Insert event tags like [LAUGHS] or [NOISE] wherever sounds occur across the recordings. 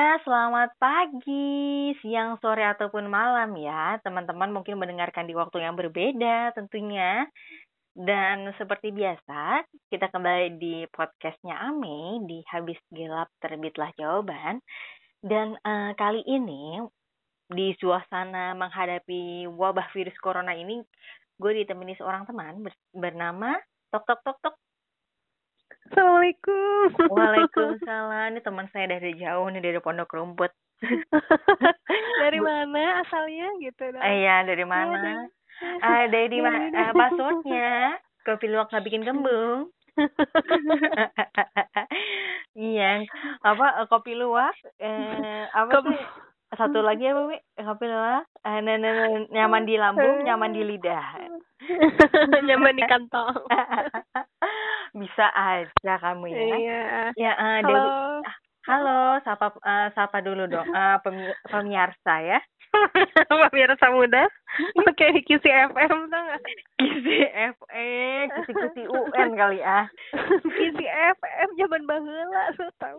Selamat pagi, siang, sore, ataupun malam ya. Teman-teman mungkin mendengarkan di waktu yang berbeda tentunya. Dan seperti biasa, kita kembali di podcastnya Ame di Habis Gelap Terbitlah Jawaban. Dan uh, kali ini di suasana menghadapi wabah virus corona ini, gue ditemani seorang teman bernama Tok Tok Tok Tok Assalamualaikum. Waalaikumsalam. Ini teman saya dari jauh nih dari Pondok Rumput. [LAUGHS] dari mana asalnya gitu? Eh, iya, dari iya, mana? Ah, dari di mana? Uh, passwordnya kopi luwak nggak bikin kembung. [LAUGHS] iya, apa kopi luwak? Eh, apa Kom sih? Satu lagi apa, Wi? Kopi luwak? Eh, nyaman di lambung, nyaman di lidah. [LAUGHS] nyaman di kantong. Bisa aja kamu ya. Iya. Ya, uh, Halo. Dewi. Ah, halo, sapa uh, sapa dulu dong. Uh, pemi pemirsa ya. Pemirsa muda. Oke, okay, Kisi FM tuh nggak? Kisi FM, Kisi Kisi UN kali ah. Kisi FM zaman bahula lu tahu.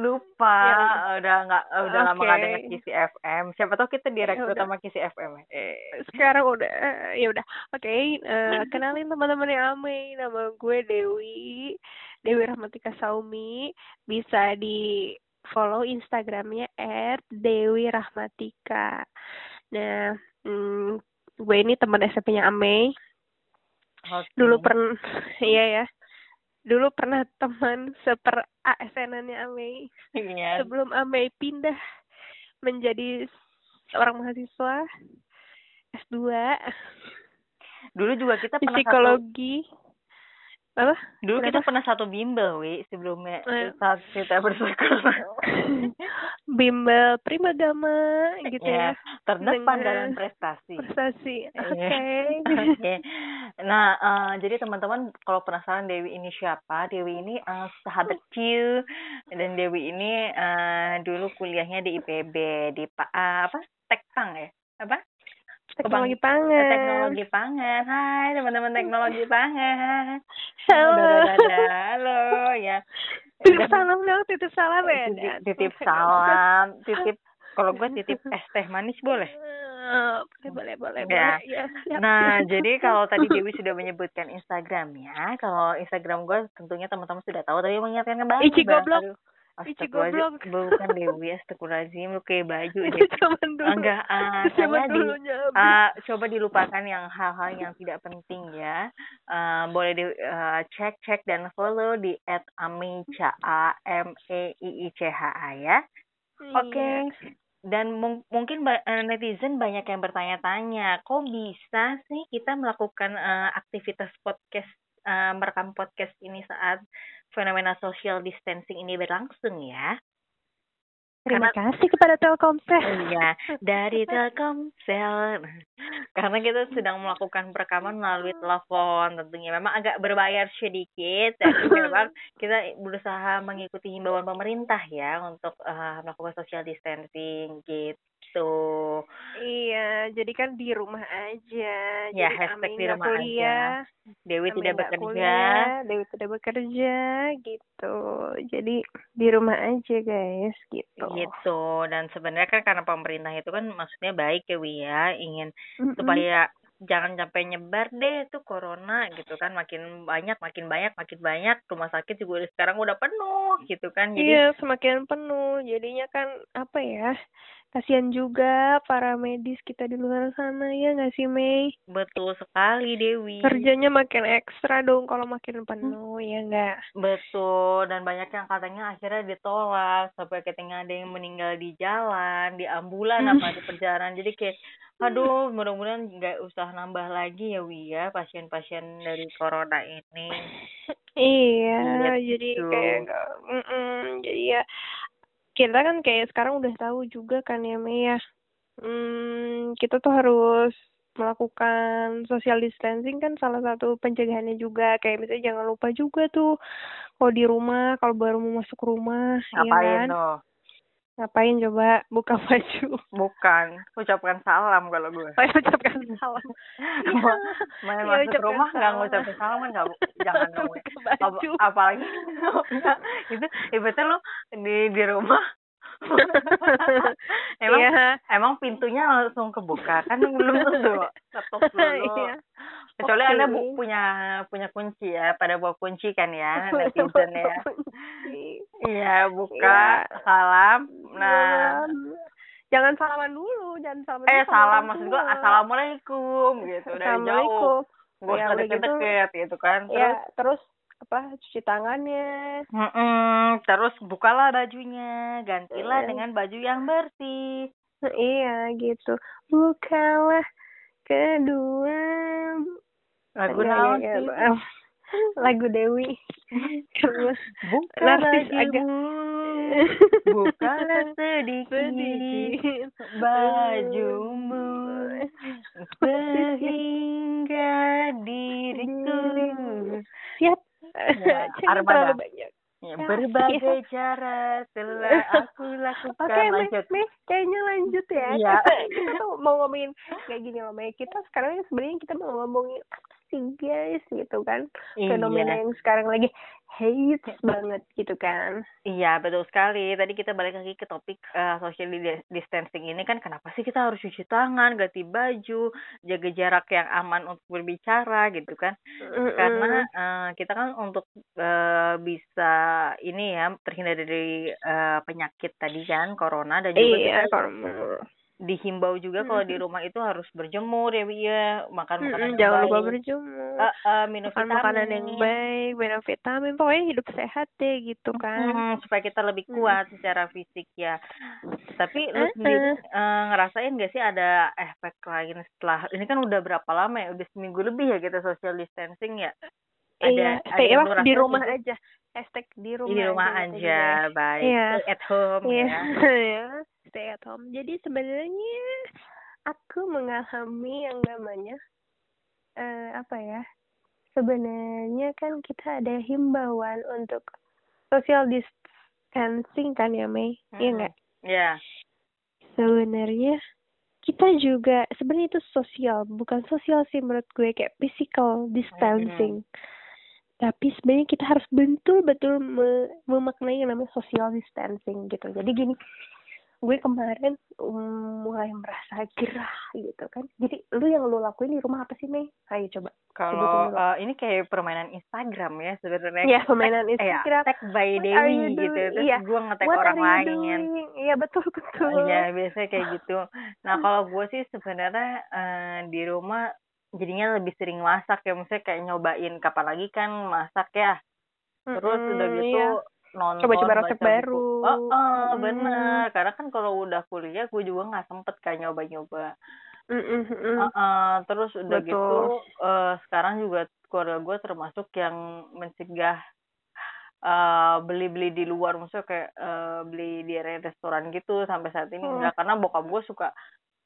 Lupa, ya. udah nggak udah lama okay. dengar Kisi FM. Siapa tahu kita direkrut ya, sama Kisi FM. Eh. Sekarang udah, ya udah. Oke, okay, uh, kenalin teman-teman yang ame. Nama gue Dewi. Dewi Rahmatika Saumi. Bisa di follow Instagramnya at Dewi Rahmatika. Nah, hmm, gue ini teman SMP-nya Ame. Okay. Dulu pernah, [LAUGHS] iya ya. Dulu pernah teman seper ASN-nya Ame. Iya. Sebelum Ame pindah menjadi seorang mahasiswa S2. Dulu juga kita pernah psikologi. Satu apa dulu Kenapa? kita pernah satu bimbel wi sebelumnya eh. saat kita bersekolah [LAUGHS] bimbel prima gama gitu ya, ya. terdepan Dengan dalam prestasi prestasi iya. oke [LAUGHS] okay. okay. nah uh, jadi teman-teman kalau penasaran Dewi ini siapa Dewi ini uh, sahabat Q dan Dewi ini uh, dulu kuliahnya di IPB di uh, apa Tekpang ya apa teknologi pangan. teknologi pangan. Hai teman-teman teknologi [LAUGHS] pangan. Halo. Halo ya. Titip salam dong titip salam ya. Titip, salam. Titip kalau gue titip [LAUGHS] es teh manis boleh? Boleh boleh boleh ya. ya nah jadi kalau tadi [LAUGHS] Dewi sudah menyebutkan Instagramnya kalau Instagram gue tentunya teman-teman sudah tahu tapi mengingatkan kembali Ichi goblok Astagfirullahaladzim, bukan Dewi, astagfirullahaladzim, lu kayak baju deh. dulu. Enggak, uh, saya di, uh, coba dilupakan yang hal-hal yang tidak penting ya. Uh, boleh di uh, cek cek dan follow di at amicha a m e i i c h a ya. Iya. Oke. Okay. Dan mung mungkin netizen banyak yang bertanya-tanya, kok bisa sih kita melakukan uh, aktivitas podcast, uh, merekam podcast ini saat fenomena social distancing ini berlangsung ya. Terima Karena, kasih kepada Telkomsel. Iya, dari [LAUGHS] Telkomsel. Karena kita sedang melakukan perekaman melalui telepon tentunya. Memang agak berbayar sedikit, tapi [LAUGHS] memang kita berusaha mengikuti himbauan pemerintah ya untuk uh, melakukan social distancing gitu gitu. Iya, jadi kan di rumah aja. Ya, jadi hashtag di rumah kuliah, aja. Dewi Amin tidak bekerja. Kuliah, Dewi tidak bekerja gitu. Jadi di rumah aja guys gitu. Gitu. Dan sebenarnya kan karena pemerintah itu kan maksudnya baik ya Wi ya, ingin mm -hmm. supaya jangan sampai nyebar deh tuh corona gitu kan makin banyak makin banyak makin banyak rumah sakit juga sekarang udah penuh gitu kan jadi iya semakin penuh jadinya kan apa ya kasihan juga para medis kita di luar sana ya nggak sih Mei? Betul sekali Dewi. Kerjanya makin ekstra dong kalau makin penuh hmm. ya nggak? Betul dan banyak yang katanya akhirnya ditolak sampai katanya ada yang meninggal di jalan, di ambulan apa di perjalanan. Jadi kayak aduh mudah-mudahan nggak usah nambah lagi ya Wi ya pasien-pasien dari corona ini. iya, gitu. jadi kayak mm -mm, jadi ya kita kan kayak sekarang udah tahu juga kan ya Mei ya. Hmm, kita tuh harus melakukan social distancing kan salah satu pencegahannya juga. Kayak misalnya jangan lupa juga tuh kalau di rumah kalau baru mau masuk rumah ya ngapain ya kan? tuh ngapain coba buka [LAUGHS] baju? Bukan ucapkan salam kalau gue. Oh, ya, ucapkan salam. [LAUGHS] Main ya, masuk rumah nggak ngucapin salam kan nggak jangan [LAUGHS] dong Ap apalagi itu ibaratnya lo di di rumah. Emang Iya. emang pintunya langsung kebuka kan belum tentu ketuk dulu Iya. Kecuali Oke. anda bu- punya punya kunci ya pada bawa kunci kan ya [LAUGHS] netizen ya iya buka Iya. salam nah jangan salaman dulu, jangan salaman eh dulu salam maksud gua assalamualaikum gitu dari jauh gak Ya, usah udah gitu. deket-deket gitu kan Ya, terus terus apa cuci tangannya. Mm-mm, terus bukalah bajunya gantilah Iya. dengan baju yang bersih Iya gitu. Bukalah kedua lagu naon ya, ya, maaf. Lagu Dewi. Terus buka narsis bajumu agak bukalah [LAUGHS] sedikit sedikit bajumu sehingga diriku Siap. Ya, [LAUGHS] armada. banyak. ya, Ya, berbagai cara telah [LAUGHS] aku lakukan Mei, lanjut Mei, kayaknya lanjut ya. Iya. kita mau ngomongin kayak gini loh, Mei. Kita sekarang sebenarnya kita mau ngomongin sih guys gitu kan. Fenomena iya yang sekarang lagi hate banget gitu kan. Iya betul sekali. Tadi kita balik lagi ke topik eh, social di- distancing ini kan kenapa sih kita harus cuci tangan, ganti baju, jaga jarak yang aman untuk berbicara gitu kan? Karena eh, kita kan untuk eh, bisa ini ya terhindar dari eh, penyakit tadi kan corona dan juga iya, kita kalau dihimbau juga kalau di rumah itu harus berjemur ya Wi ya makan makanan yang jangan lupa berjemur. Eh, eh, minum makan vitamin makanan yang baik, minum vitamin, pokoknya hidup sehat deh gitu kan. Mm, supaya kita lebih Mm. kuat secara fisik ya. Tapi lu Uh-uh. sendiri eh, ngerasain gak sih ada efek lain setelah ini kan udah berapa lama ya? Udah seminggu lebih ya kita social distancing ya. Ada iya, ada stay yang apa, di rasain rumah gitu? aja. Hashtag di rumah di rumah aja. aja, baik. Iya. Stay at home Iya, ya. [LAUGHS] ya, stay at home. Jadi sebenarnya aku mengalami yang namanya eh apa ya? Sebenarnya kan kita ada himbauan untuk social distancing kan ya, Mei? Iya Mm-mm. nggak? Ya. Sebenarnya kita juga sebenarnya itu sosial, bukan sosial sih menurut gue kayak physical distancing. Tapi sebenarnya kita harus betul-betul me- memaknai yang namanya social distancing gitu. Jadi gini, gue kemarin um, mulai merasa gerah gitu kan. Jadi lu yang lu lakuin di rumah apa sih, Mei? Ayo coba. Kalau eh, ini kayak permainan Instagram ya sebenarnya. Ya, permainan Tag- eh, Instagram. tag by Dewi gitu. Terus Iya. gue nge-tag What orang lain. Iya, betul betul. Iya, biasanya kayak gitu. Nah, kalau gue sih sebenarnya eh, di rumah jadinya lebih sering masak ya. Maksudnya kayak nyobain kapan lagi kan masak ya. Terus Mm-mm, udah gitu iya. nonton Coba-coba resep baca buku. baru. Oh, oh Mm-mm. bener. Karena kan kalau udah kuliah gue juga nggak sempet kayak nyoba-nyoba. Mm-mm, mm-mm. Heeh, terus udah Betul. gitu eh, sekarang juga keluarga gue termasuk yang mencegah eh, beli-beli di luar maksudnya kayak eh, beli di restoran gitu sampai saat ini Hmm. enggak karena bokap gue suka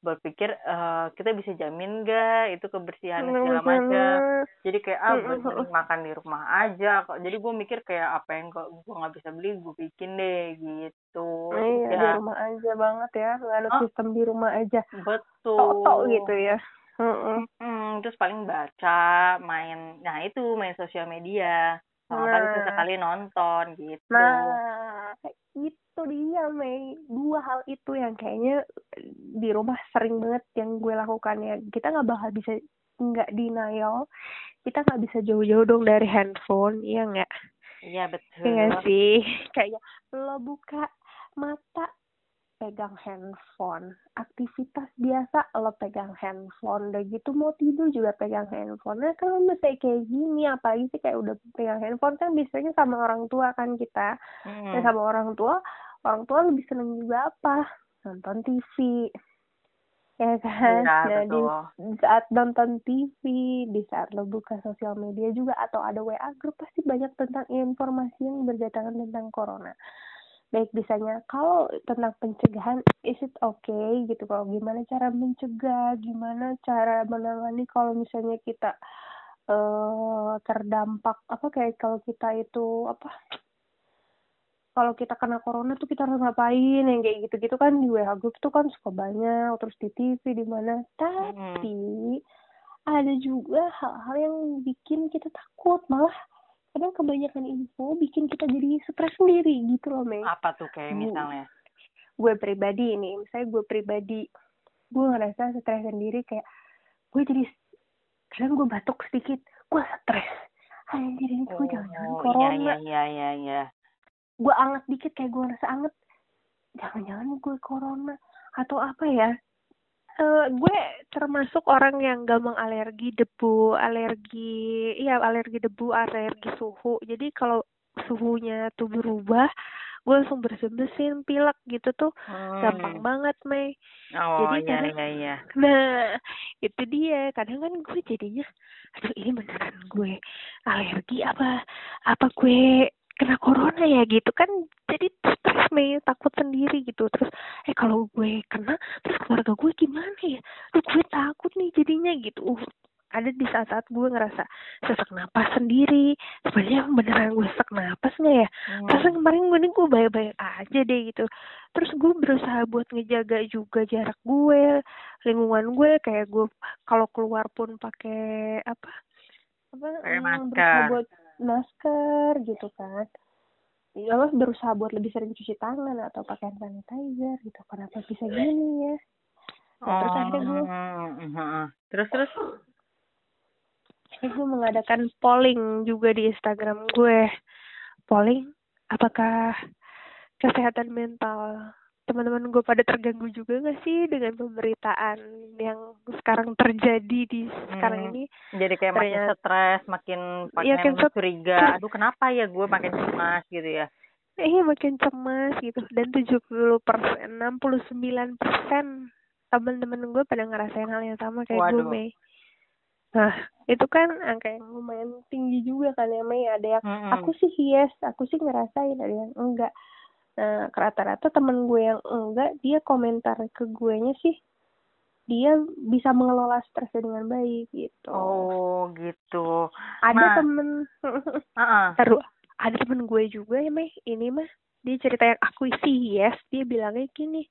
berpikir eh, kita bisa jamin gak itu kebersihan segala Mm-mm. macam jadi kayak ah Mm-mm. mending makan di rumah aja kok jadi gue mikir kayak apa yang kok gue nggak bisa beli gue bikin deh gitu Iya, ya di rumah aja banget ya. Nggak ada Oh. sistem di rumah aja. betul Tok-tok gitu ya. Heeh. Hmm, terus paling baca, main, nah itu main sosial media, sama Nah. sesekali nonton gitu. Nah, itu dia, Mei. Dua hal itu yang kayaknya di rumah sering banget yang gue lakukan ya. Kita nggak bakal bisa nggak denial. Kita nggak bisa jauh-jauh dong dari handphone, iya nggak? Iya betul. Iya sih? Kayak lo buka mata pegang handphone. Aktivitas biasa lo pegang handphone. Udah gitu mau tidur juga pegang handphone. Nah kalau misalnya kayak gini apalagi sih kayak udah pegang handphone kan biasanya sama orang tua kan kita. Hmm. Dan sama orang tua, orang tua lebih seneng juga apa? Nonton TV. Ya kan? Iya nah, betul. di saat nonton TV, di saat lo buka sosial media juga atau ada WA grup pasti banyak tentang informasi yang berdatangan tentang corona. Baik misalnya kalau tentang pencegahan is it okay gitu? Kalau gimana cara mencegah, gimana cara menangani kalau misalnya kita eh terdampak? Apa kayak kalau kita itu apa? Kalau kita kena corona tuh kita harus ngapain yang kayak gitu-gitu kan? Di WA group tuh kan suka banyak terus di TV di mana? Tapi ada juga hal-hal yang bikin kita takut malah kadang kebanyakan info bikin kita jadi stres sendiri gitu loh Mei. Apa tuh kayak misalnya? gue pribadi ini misalnya gue pribadi gue ngerasa stres sendiri kayak gue jadi kadang gue batuk sedikit gue stres. Anjir ini gue jangan-jangan Oh, corona. iya iya iya iya. gue anget dikit kayak gue ngerasa anget. Jangan-jangan gue corona atau apa ya Eh gue termasuk orang yang gampang alergi debu alergi iya alergi debu alergi suhu jadi kalau suhunya tuh berubah gue langsung bersin bersin pilek gitu tuh gampang Hmm. banget Mei Oh Jadi iya kadang- iya iya. Nah, itu dia. Kadang kan gue jadinya, aduh ini beneran gue alergi apa apa gue kena corona ya gitu kan jadi Mei takut sendiri gitu terus eh kalau gue kena terus keluarga gue gimana ya Duh, gue takut nih jadinya gitu uh, ada di saat-saat gue ngerasa sesak napas sendiri sebenarnya beneran gue sesak napas nggak ya Hmm. Terus kemarin gue nih gue baik-baik aja deh gitu. Terus gue berusaha buat ngejaga juga jarak gue, lingkungan gue kayak gue kalau keluar pun pakai apa? Apa? Pakai hmm, masker. Berusaha buat masker gitu kan. Ya lo berusaha buat lebih sering cuci tangan atau pakai hand sanitizer gitu. Kenapa bisa gini ya? Nah, terus akhirnya gue Oh, heeh. Terus terus. Gue mengadakan polling juga di Instagram gue. Polling, apakah kesehatan mental teman-teman gue pada terganggu juga gak sih dengan pemberitaan yang sekarang terjadi di sekarang Hmm. ini? Jadi kayak makin Ternyata- stres, makin makin set- curiga. Aduh kenapa ya gue makin cemas gitu ya? Eh, makin cemas gitu. Dan 70 persen, 69 persen teman-teman gue pada ngerasain hal yang sama kayak gue. Mei. Nah, itu kan angka yang lumayan tinggi juga kan ya, Mei. Ada yang Mm-mm. aku sih yes aku sih ngerasain ada yang enggak nah rata-rata temen gue yang enggak dia komentar ke gue nya sih dia bisa mengelola stresnya dengan baik gitu Oh gitu. ada nah. temen [LAUGHS] Heeh. Taruh, ada temen gue juga ya meh ini mah dia cerita yang aku sih yes dia bilangnya gini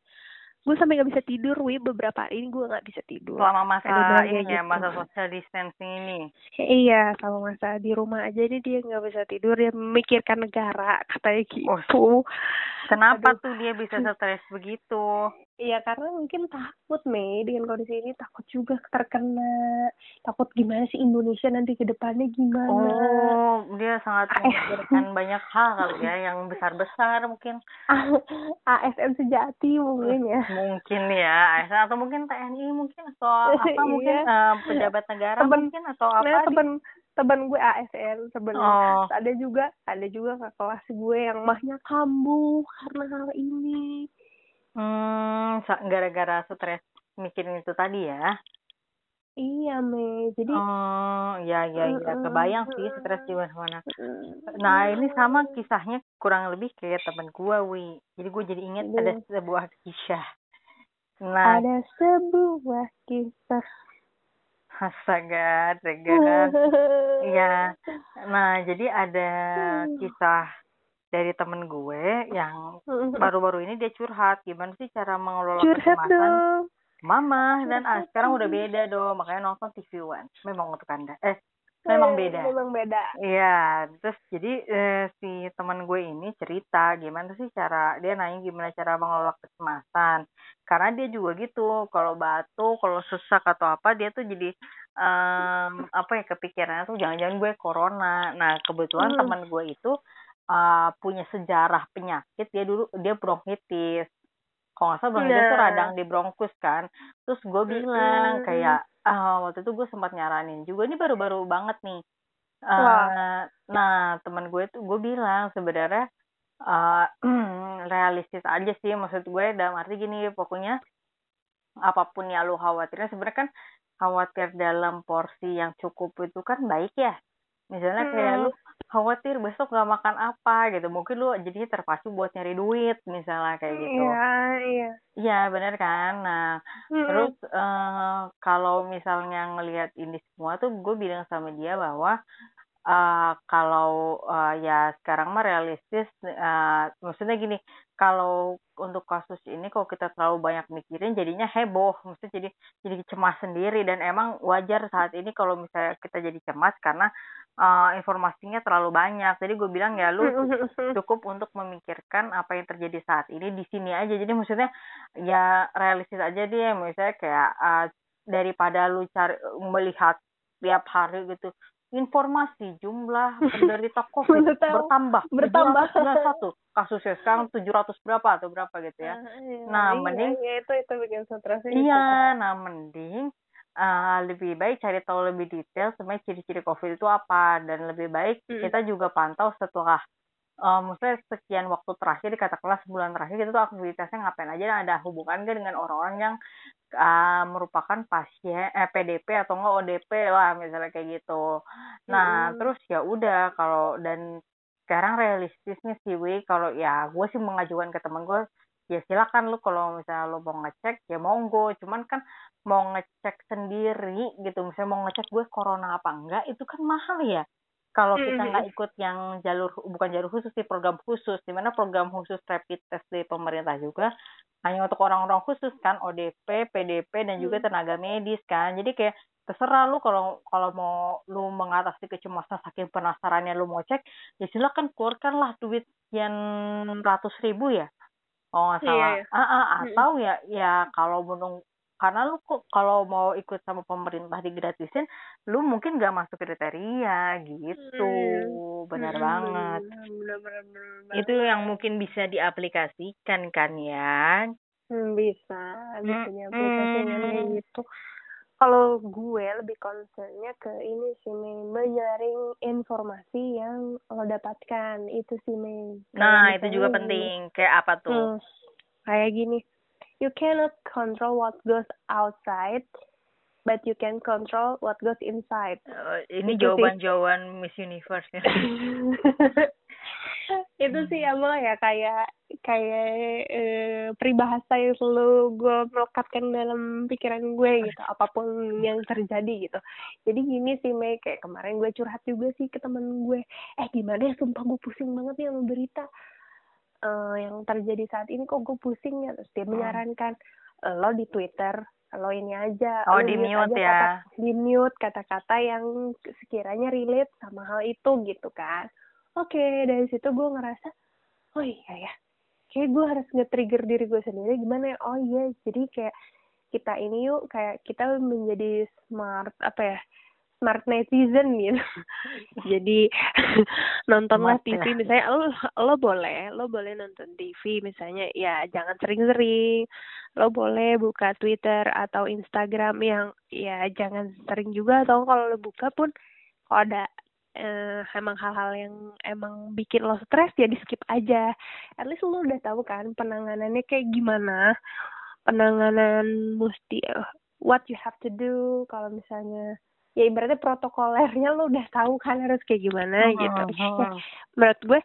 gue sampai nggak bisa tidur wi beberapa hari ini gue nggak bisa tidur Selama masa ini ya, gitu. masa social distancing ini. Iya, sama masa di rumah aja nih dia nggak bisa tidur, dia memikirkan negara katanya gitu. Kenapa Aduh. tuh dia bisa stres begitu? Iya karena mungkin takut Mei dengan kondisi ini takut juga terkena, takut gimana sih Indonesia nanti ke depannya gimana. Oh, dia sangat Eh. [LAUGHS] memikirkan banyak hal kali ya, yang besar-besar mungkin. [LAUGHS] ASN sejati mungkin ya. [LAUGHS] Mungkin ya, ASN atau mungkin TNI mungkin atau apa mungkin Iya. eh, pejabat negara Temen- mungkin atau apa? Nah temen temen gue ASN sebenarnya. Oh, Ada juga ada juga ke kelas gue yang mahnya kambuh karena hal ini. Hmm, sa- gara-gara stres mikirin itu tadi ya. Iya Mei, jadi Oh, ya ya ya, Mm-mm, kebayang sih stres di mana-mana. Nah, ini sama kisahnya kurang lebih kayak temen gua, Wi. Jadi gue jadi ingat ada Aduh. sebuah kisah. Nah, ada sebuah kisah. astaga, [LAUGHS] tega. Iya. Nah, jadi ada kisah dari temen gue yang baru-baru ini dia curhat gimana sih cara mengelola Curhat kecemasan dong. mama dan ah, sekarang udah beda dong makanya nonton TV One memang untuk anda eh memang Eh, beda Memang beda. Iya, terus jadi eh, si teman gue ini cerita gimana sih cara dia nanya gimana cara mengelola kecemasan. Karena dia juga gitu, kalau batuk, kalau sesak atau apa dia tuh jadi em, apa ya kepikirannya tuh jangan-jangan gue corona. Nah, kebetulan Hmm. teman gue itu eh, punya sejarah penyakit dia dulu dia bronkitis. Kalau nggak salah bronkitis tuh Nah. radang di bronkus kan. Terus gue bilang Mm-mm. kayak ah waktu itu gue sempat nyaranin juga ini baru-baru banget nih. Eh, Wah. nah teman gue tuh gue bilang sebenarnya eh [CLEARS THROAT] realistis aja sih maksud gue dalam arti gini pokoknya apa pun yang lu khawatirnya sebenarnya kan khawatir dalam porsi yang cukup itu kan baik ya misalnya kayak Hmm. lu khawatir besok gak makan apa gitu. Mungkin lu jadinya terpacu buat nyari duit misalnya kayak gitu. Iya, iya. iya benar kan? Nah Mm-mm. Terus eh kalau misalnya ngelihat ini semua tuh gue bilang sama dia bahwa eh kalau eh, ya sekarang mah realistis eh maksudnya gini kalau untuk kasus ini kalau kita terlalu banyak mikirin jadinya heboh. Mesti jadi jadi cemas sendiri. Dan emang wajar saat ini kalau misalnya kita jadi cemas karena uh, informasinya terlalu banyak. Jadi gue bilang ya lu [LAUGHS] cukup untuk memikirkan apa yang terjadi saat ini di sini aja. Jadi maksudnya ya realistis aja dia misalnya kayak uh, daripada lu cari melihat tiap hari gitu informasi jumlah penderita [LAUGHS] COVID bertambah bertambah. satu kasusnya sekarang tujuh ratus berapa atau berapa gitu ya. Uh, iya, nah, iya, mending iya, itu itu bikin stres Iya, nah mending uh, lebih baik cari tahu lebih detail sebenarnya ciri-ciri COVID itu apa dan lebih baik mm. kita juga pantau setelah uh, maksudnya sekian waktu terakhir di katakanlah sebulan terakhir kita tuh aktivitasnya ngapain aja dan ada hubungan gak dengan orang-orang yang uh, merupakan pasien eh, PDP atau enggak ODP lah misalnya kayak gitu. Nah, mm. terus ya udah kalau dan sekarang realistisnya sih Wi kalau ya gue sih mengajukan ke temen gue ya silakan lu kalau misalnya lu mau ngecek ya monggo. Cuman kan mau ngecek sendiri gitu misalnya mau ngecek gue corona apa enggak itu kan mahal ya. Kalau kita mm-hmm. nggak ikut yang jalur bukan jalur khusus sih program khusus. Di mana program khusus rapid test di pemerintah juga hanya untuk orang-orang khusus kan ODP, PDP dan juga mm. tenaga medis kan. Jadi kayak terserah lu kalau kalau mau lu mengatasi kecemasan saking penasarannya lu mau cek ya silakan keluarkanlah duit yang ratus ribu ya oh nggak iya, salah iya, iya. Ah, ah, atau hmm. ya ya kalau menung karena lu kok kalau mau ikut sama pemerintah digratisin lu mungkin gak masuk kriteria gitu hmm. benar hmm. banget benar, benar, benar, itu yang mungkin bisa diaplikasikan kan ya hmm, bisa bisa diaplikasikan hmm. gitu kalau gue lebih concernnya ke ini sih Mei. Menyaring informasi yang lo dapatkan. Itu sih Mei. Nah itu juga penting. Kayak apa tuh? Hmm, kayak gini. You cannot control what goes outside but you can control what goes inside. Uh, ini jawaban-jawaban Miss Universe ya. [LAUGHS] [LAUGHS] itu sih emang ya kayak kayak e, peribahasa yang selalu gue melekatkan dalam pikiran gue gitu apa pun yang terjadi gitu. Jadi gini sih Mei kayak kemarin gue curhat juga sih ke temen gue eh gimana? Ya sumpah gue pusing banget nih sama berita uh, yang terjadi saat ini kok gue pusing ya? Terus dia hmm. menyarankan lo di Twitter lo ini aja oh di mute ya. kata, di mute kata-kata yang sekiranya relate sama hal itu gitu kan oke okay, dari situ gue ngerasa oh iya ya kayak gue harus nge-trigger diri gue sendiri gimana ya? Oh iya jadi kayak kita ini yuk kayak kita menjadi smart apa ya smart netizen gitu. [LAUGHS] Jadi [LAUGHS] nontonlah TV ya. misalnya lo lo boleh lo boleh nonton TV misalnya ya jangan sering-sering. Lo boleh buka Twitter atau Instagram yang ya jangan sering juga atau kalau lo buka pun kalau ada eh, emang hal-hal yang emang bikin lo stres ya di skip aja. At least lo udah tahu kan penanganannya kayak gimana. Penanganan mesti uh, what you have to do. Kalau misalnya ya ibaratnya protokolernya lo udah tahu kan harus kayak gimana uh, gitu. uh, [LAUGHS] menurut gue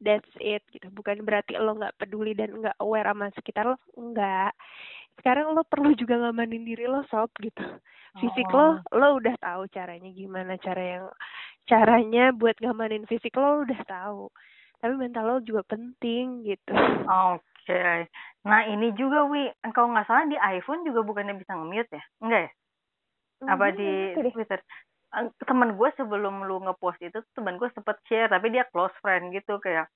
that's it gitu. Bukan berarti lo nggak peduli dan nggak aware sama sekitar lo enggak sekarang lo perlu juga ngamanin diri lo sob gitu. Fisik oh. lo lo udah tahu caranya gimana cara yang caranya buat ngamanin fisik lo udah tahu. Tapi mental lo juga penting gitu. Oke. Okay. nah ini juga wi. Kalau nggak salah di iPhone juga bukannya bisa nge-mute ya? Enggak ya? Apa di Twitter? Teman gue sebelum lu ngepost itu teman gue sempet share tapi dia close friend gitu kayak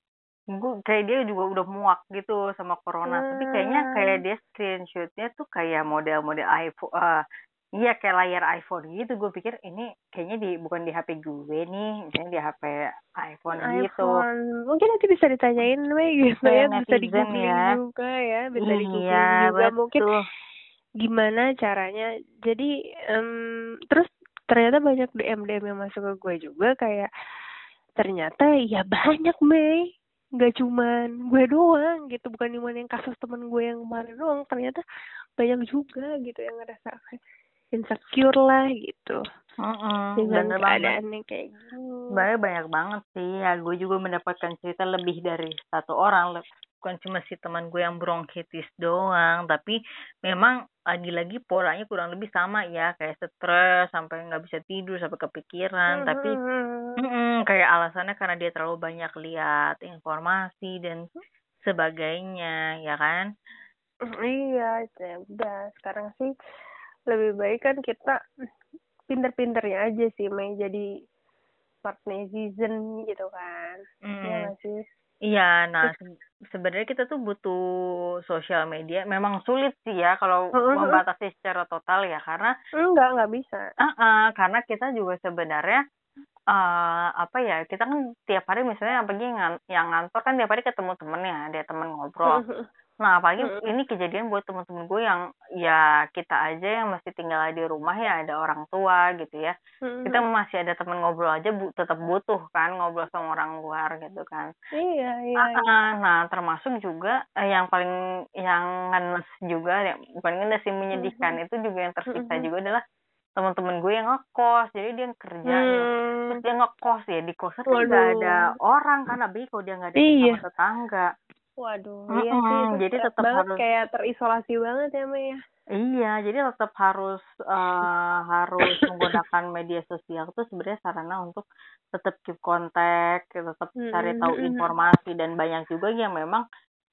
gue kayak dia juga udah muak gitu sama corona hmm. tapi kayaknya kayak dia screenshotnya tuh kayak model-model iPhone uh, iya kayak layar iPhone gitu. Gue pikir ini kayaknya di bukan di HP gue nih misalnya di HP iPhone, iPhone. gitu. mungkin nanti bisa ditanyain nih gitu ya. Bisa di ya. juga ya bisa di iya, juga. Betul. mungkin gimana caranya. Jadi um, terus ternyata banyak DM DM yang masuk ke gue juga kayak ternyata ya banyak Mei nggak cuman gue doang gitu. Bukan cuma yang kasus temen gue yang kemarin doang. Ternyata banyak juga gitu yang ngerasa insecure lah gitu Mm-mm, dengan keadaannya kayak gitu. Banyak banyak banget sih. Ya, gue juga mendapatkan cerita lebih dari satu orang. Bukan cuma si teman gue yang bronkitis doang, tapi memang lagi-lagi polanya kurang lebih sama ya, kayak stres sampai nggak bisa tidur sampai kepikiran. Mm-hmm. Tapi mm kayak alasannya karena dia terlalu banyak lihat informasi dan sebagainya ya kan iya ya udah sekarang sih lebih baik kan kita pinter-pinternya aja sih Mei jadi smart netizen gitu kan Hmm. Iya sih Iya, nah se- sebenarnya kita tuh butuh sosial media. Memang sulit sih ya kalau membatasi secara total ya, karena enggak nggak bisa uh karena kita juga sebenarnya eh apa ya, kita kan tiap hari misalnya yang, ngan- yang ngantor kan tiap hari ketemu temen ya, ada temen ngobrol. Nah, apalagi Mm-mm. ini kejadian buat temen-temen gue yang ya kita aja yang masih tinggal di rumah ya ada orang tua gitu ya. Kita masih ada temen ngobrol aja bu tetap butuh kan ngobrol sama orang luar gitu kan. iya iya Ah, ah, nah termasuk juga eh, yang paling yang ngenes juga ya bukan ngenes sih menyedihkan itu juga yang tersiksa Mhm. juga adalah teman-teman gue yang ngekos jadi dia kerja nih terus Hmm. dia ngekos ya di kosan kan ada orang apalagi kalau dia nggak ada Iya. sama tetangga Waduh, Mm-mm, iya sih itu jadi tetap banget harus- kayak terisolasi banget ya Mei ya. iya jadi tetap harus eh, harus [COUGHS] menggunakan media sosial itu sebenarnya sarana untuk tetap keep kontak tetap cari tahu informasi dan banyak juga yang memang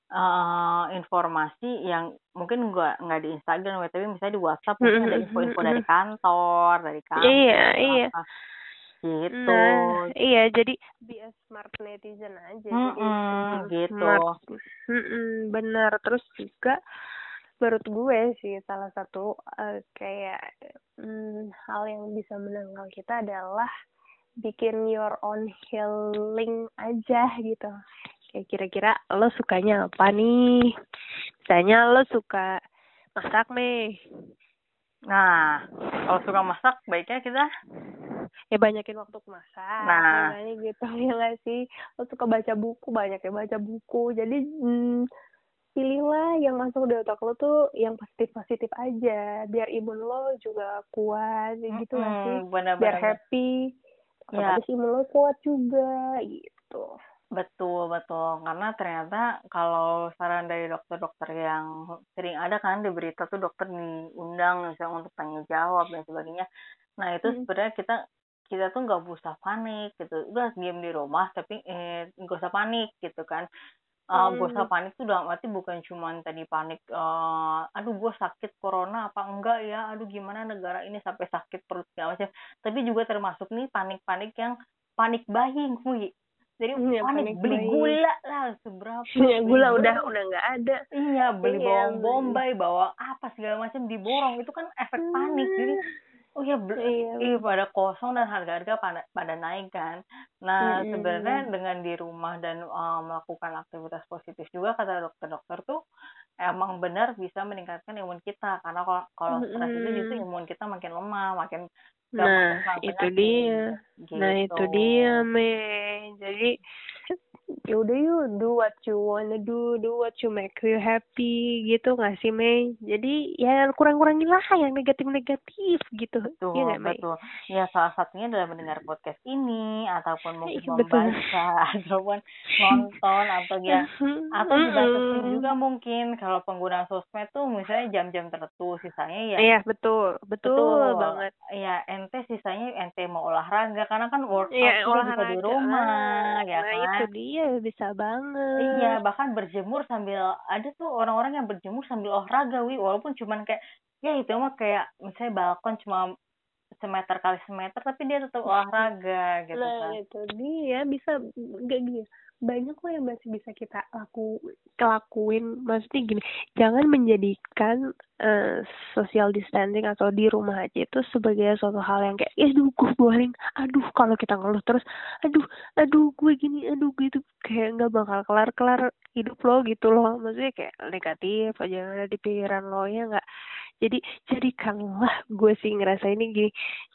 eh informasi yang mungkin nggak nggak di Instagram ya, tapi misalnya di WhatsApp mungkin ada info-info dari kantor dari kantor Iya, iya. Gitu. Nah, iya jadi be a smart netizen aja jadi Mm-mm, gitu. smart. Mm-mm, benar terus juga menurut gue sih salah satu eh, kayak mm, hal yang bisa menangkal kita adalah bikin your own healing aja gitu. Kayak kira-kira lo sukanya apa nih? Misalnya lo suka masak nih. Nah kalau suka masak baiknya kita ya banyakin waktu masak Nah. makanya gitu ya nggak sih? [LAUGHS] Lo suka baca buku banyak ya baca buku. Jadi hmm, pilihlah yang masuk di otak lo tuh yang positif positif aja biar imun lo juga kuat ya gitu nggak sih? mm, benar biar happy Ya. otomatis imun lo kuat juga gitu. Betul betul. Karena ternyata kalau saran dari dokter-dokter yang sering ada kan di berita tuh dokter diundang misalnya untuk tanya jawab dan sebagainya. Nah itu Hmm. sebenarnya kita kita tuh nggak usah panik gitu. Udah diam di rumah tapi eh nggak usah panik gitu kan. Eh Hmm. gak usah panik tuh dalam arti bukan cuma tadi panik eh aduh gue sakit corona apa enggak ya aduh gimana negara ini sampai sakit perut segala macam. Tapi juga termasuk nih panik-panik yang panik buying hui jadi Hmm, yang panik, panik beli buying. gula lah seberapa [LAUGHS] ya beli gula udah berapa. udah nggak ada. Iya beli Iya, bawang bombay bawa apa segala macam diborong. Itu kan efek panik jadi oh ya iya Iya pada kosong dan harga-harga pada, pada naik kan. Nah Mm-mm. sebenarnya dengan di rumah dan uh, melakukan aktivitas positif juga kata dokter-dokter tuh emang benar bisa meningkatkan imun kita karena kalau kalau stres itu justru imun kita makin lemah, makin gampang nah terserang itu dia Gitu. Nah itu dia Mei. Jadi yaudah yuk do what you wanna do, do what you make you happy gitu nggak sih Mei? Jadi ya kurang-kurangin lah yang negatif-negatif gitu. Betul, Iya nggak Mei? betul. Ya salah satunya adalah mendengar [LAUGHS] podcast ini ataupun mungkin Iya, betul. membaca [LAUGHS] ataupun nonton atau ya [LAUGHS] atau dibatasin juga mungkin kalau penggunaan sosmed tuh misalnya jam-jam tertentu sisanya ya Iya betul, betul, banget. ya ente sisanya ente mau olahraga karena kan workout Iya bisa olahraga. di rumah ya nah kan itu dia bisa banget. iya bahkan berjemur sambil ada tuh orang-orang yang berjemur sambil olahraga wi. Walaupun cuman kayak ya itu mah kayak misalnya balkon cuma semeter kali semeter tapi dia tetap olahraga gitu nah kan. itu dia bisa gak gini banyak kok yang masih bisa kita laku kelakuin. Maksudnya gini jangan menjadikan eh, social distancing atau di rumah aja itu sebagai suatu hal yang kayak ya aduh gue boring. Aduh kalau kita ngeluh terus aduh aduh gue gini aduh gitu kayak nggak bakal kelar kelar hidup lo gitu loh. Maksudnya kayak negatif aja yang ada di pikiran lo ya nggak? Jadi jadikanlah gue sih ngerasa ini gini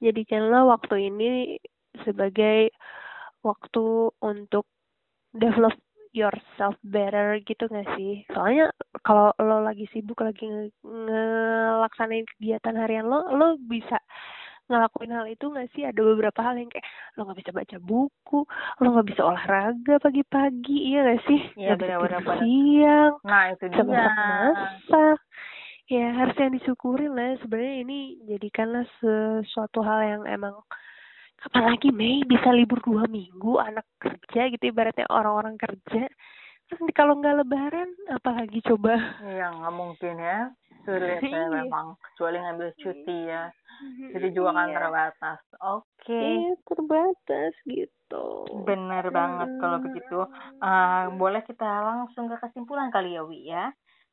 jadikanlah waktu ini sebagai waktu untuk develop yourself better gitu gak sih? Soalnya kalau lo lagi sibuk lagi nge- ngelaksanain kegiatan harian lo, lo bisa ngelakuin hal itu gak sih? Ada beberapa hal yang kayak lo gak bisa baca buku, lo gak bisa olahraga pagi-pagi, iya gak sih? Iya, benar-benar, siang, nah itu dia masak-masak. Ya harus yang disyukurin lah. Sebenarnya ini jadikanlah sesuatu hal yang emang kapan lagi Mei bisa libur dua minggu anak kerja gitu ibaratnya orang-orang kerja kalau nggak lebaran apalagi coba Iya, nggak mungkin ya. Sulit ya Iya. memang. Kecuali ngambil cuti ya. Jadi juga kan Iya. terbatas. Oke. Iya, terbatas gitu Bener banget kalau begitu. Eh, boleh kita langsung ke kesimpulan kali ya, Wi ya.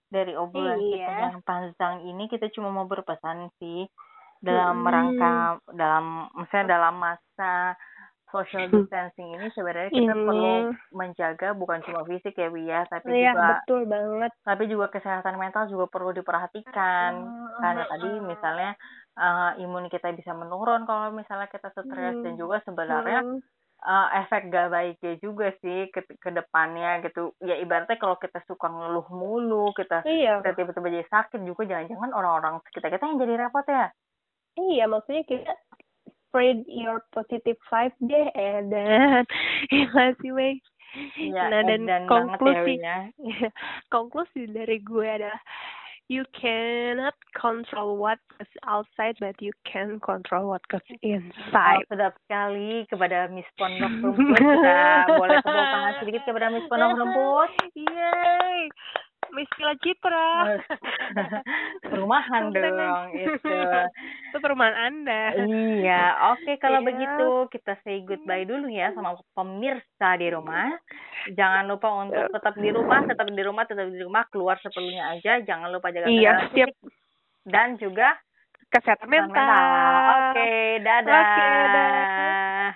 Dari obrolan kita Iya. yang panjang ini kita cuma mau berpesan sih dalam Mm-mm. rangka dalam misalnya dalam masa social distancing ini sebenarnya kita Ini. perlu menjaga bukan cuma fisik ya Wi ya, tapi Iya, juga betul banget. tapi juga kesehatan mental juga perlu diperhatikan karena tadi misalnya eh, imun kita bisa menurun kalau misalnya kita stres dan Hmm. juga sebenarnya Hmm. eh, efek gak baiknya juga sih ke, ke depannya gitu ya ibaratnya kalau kita suka ngeluh mulu kita Iya. kita tiba-tiba jadi sakit juga jangan-jangan orang-orang sekitar kita yang jadi repot ya Iya, maksudnya kita spread your positive vibe deh, Edan. Iya nggak sih, Wei? Iya, nah, dan banget ya, konklusi, ya. [LAUGHS] konklusi dari gue adalah you cannot control what goes outside, but you can control what goes Oh, inside. sedap sekali kepada Miss Pondok Rumput kita [LAUGHS] boleh tepuk tangan sedikit kepada Miss Pondok Rumput Yeay, Miss Villa Citra. perumahan dong itu [LAUGHS] Itu perumahan Anda. iya oke kalau Iya. begitu kita say goodbye dulu ya sama pemirsa di rumah jangan lupa untuk tetap di rumah tetap di rumah tetap di rumah keluar seperlunya aja jangan lupa jaga Iya, siap. dan juga Kesehatan kesehatan mental. oke dadah Oke, dadah.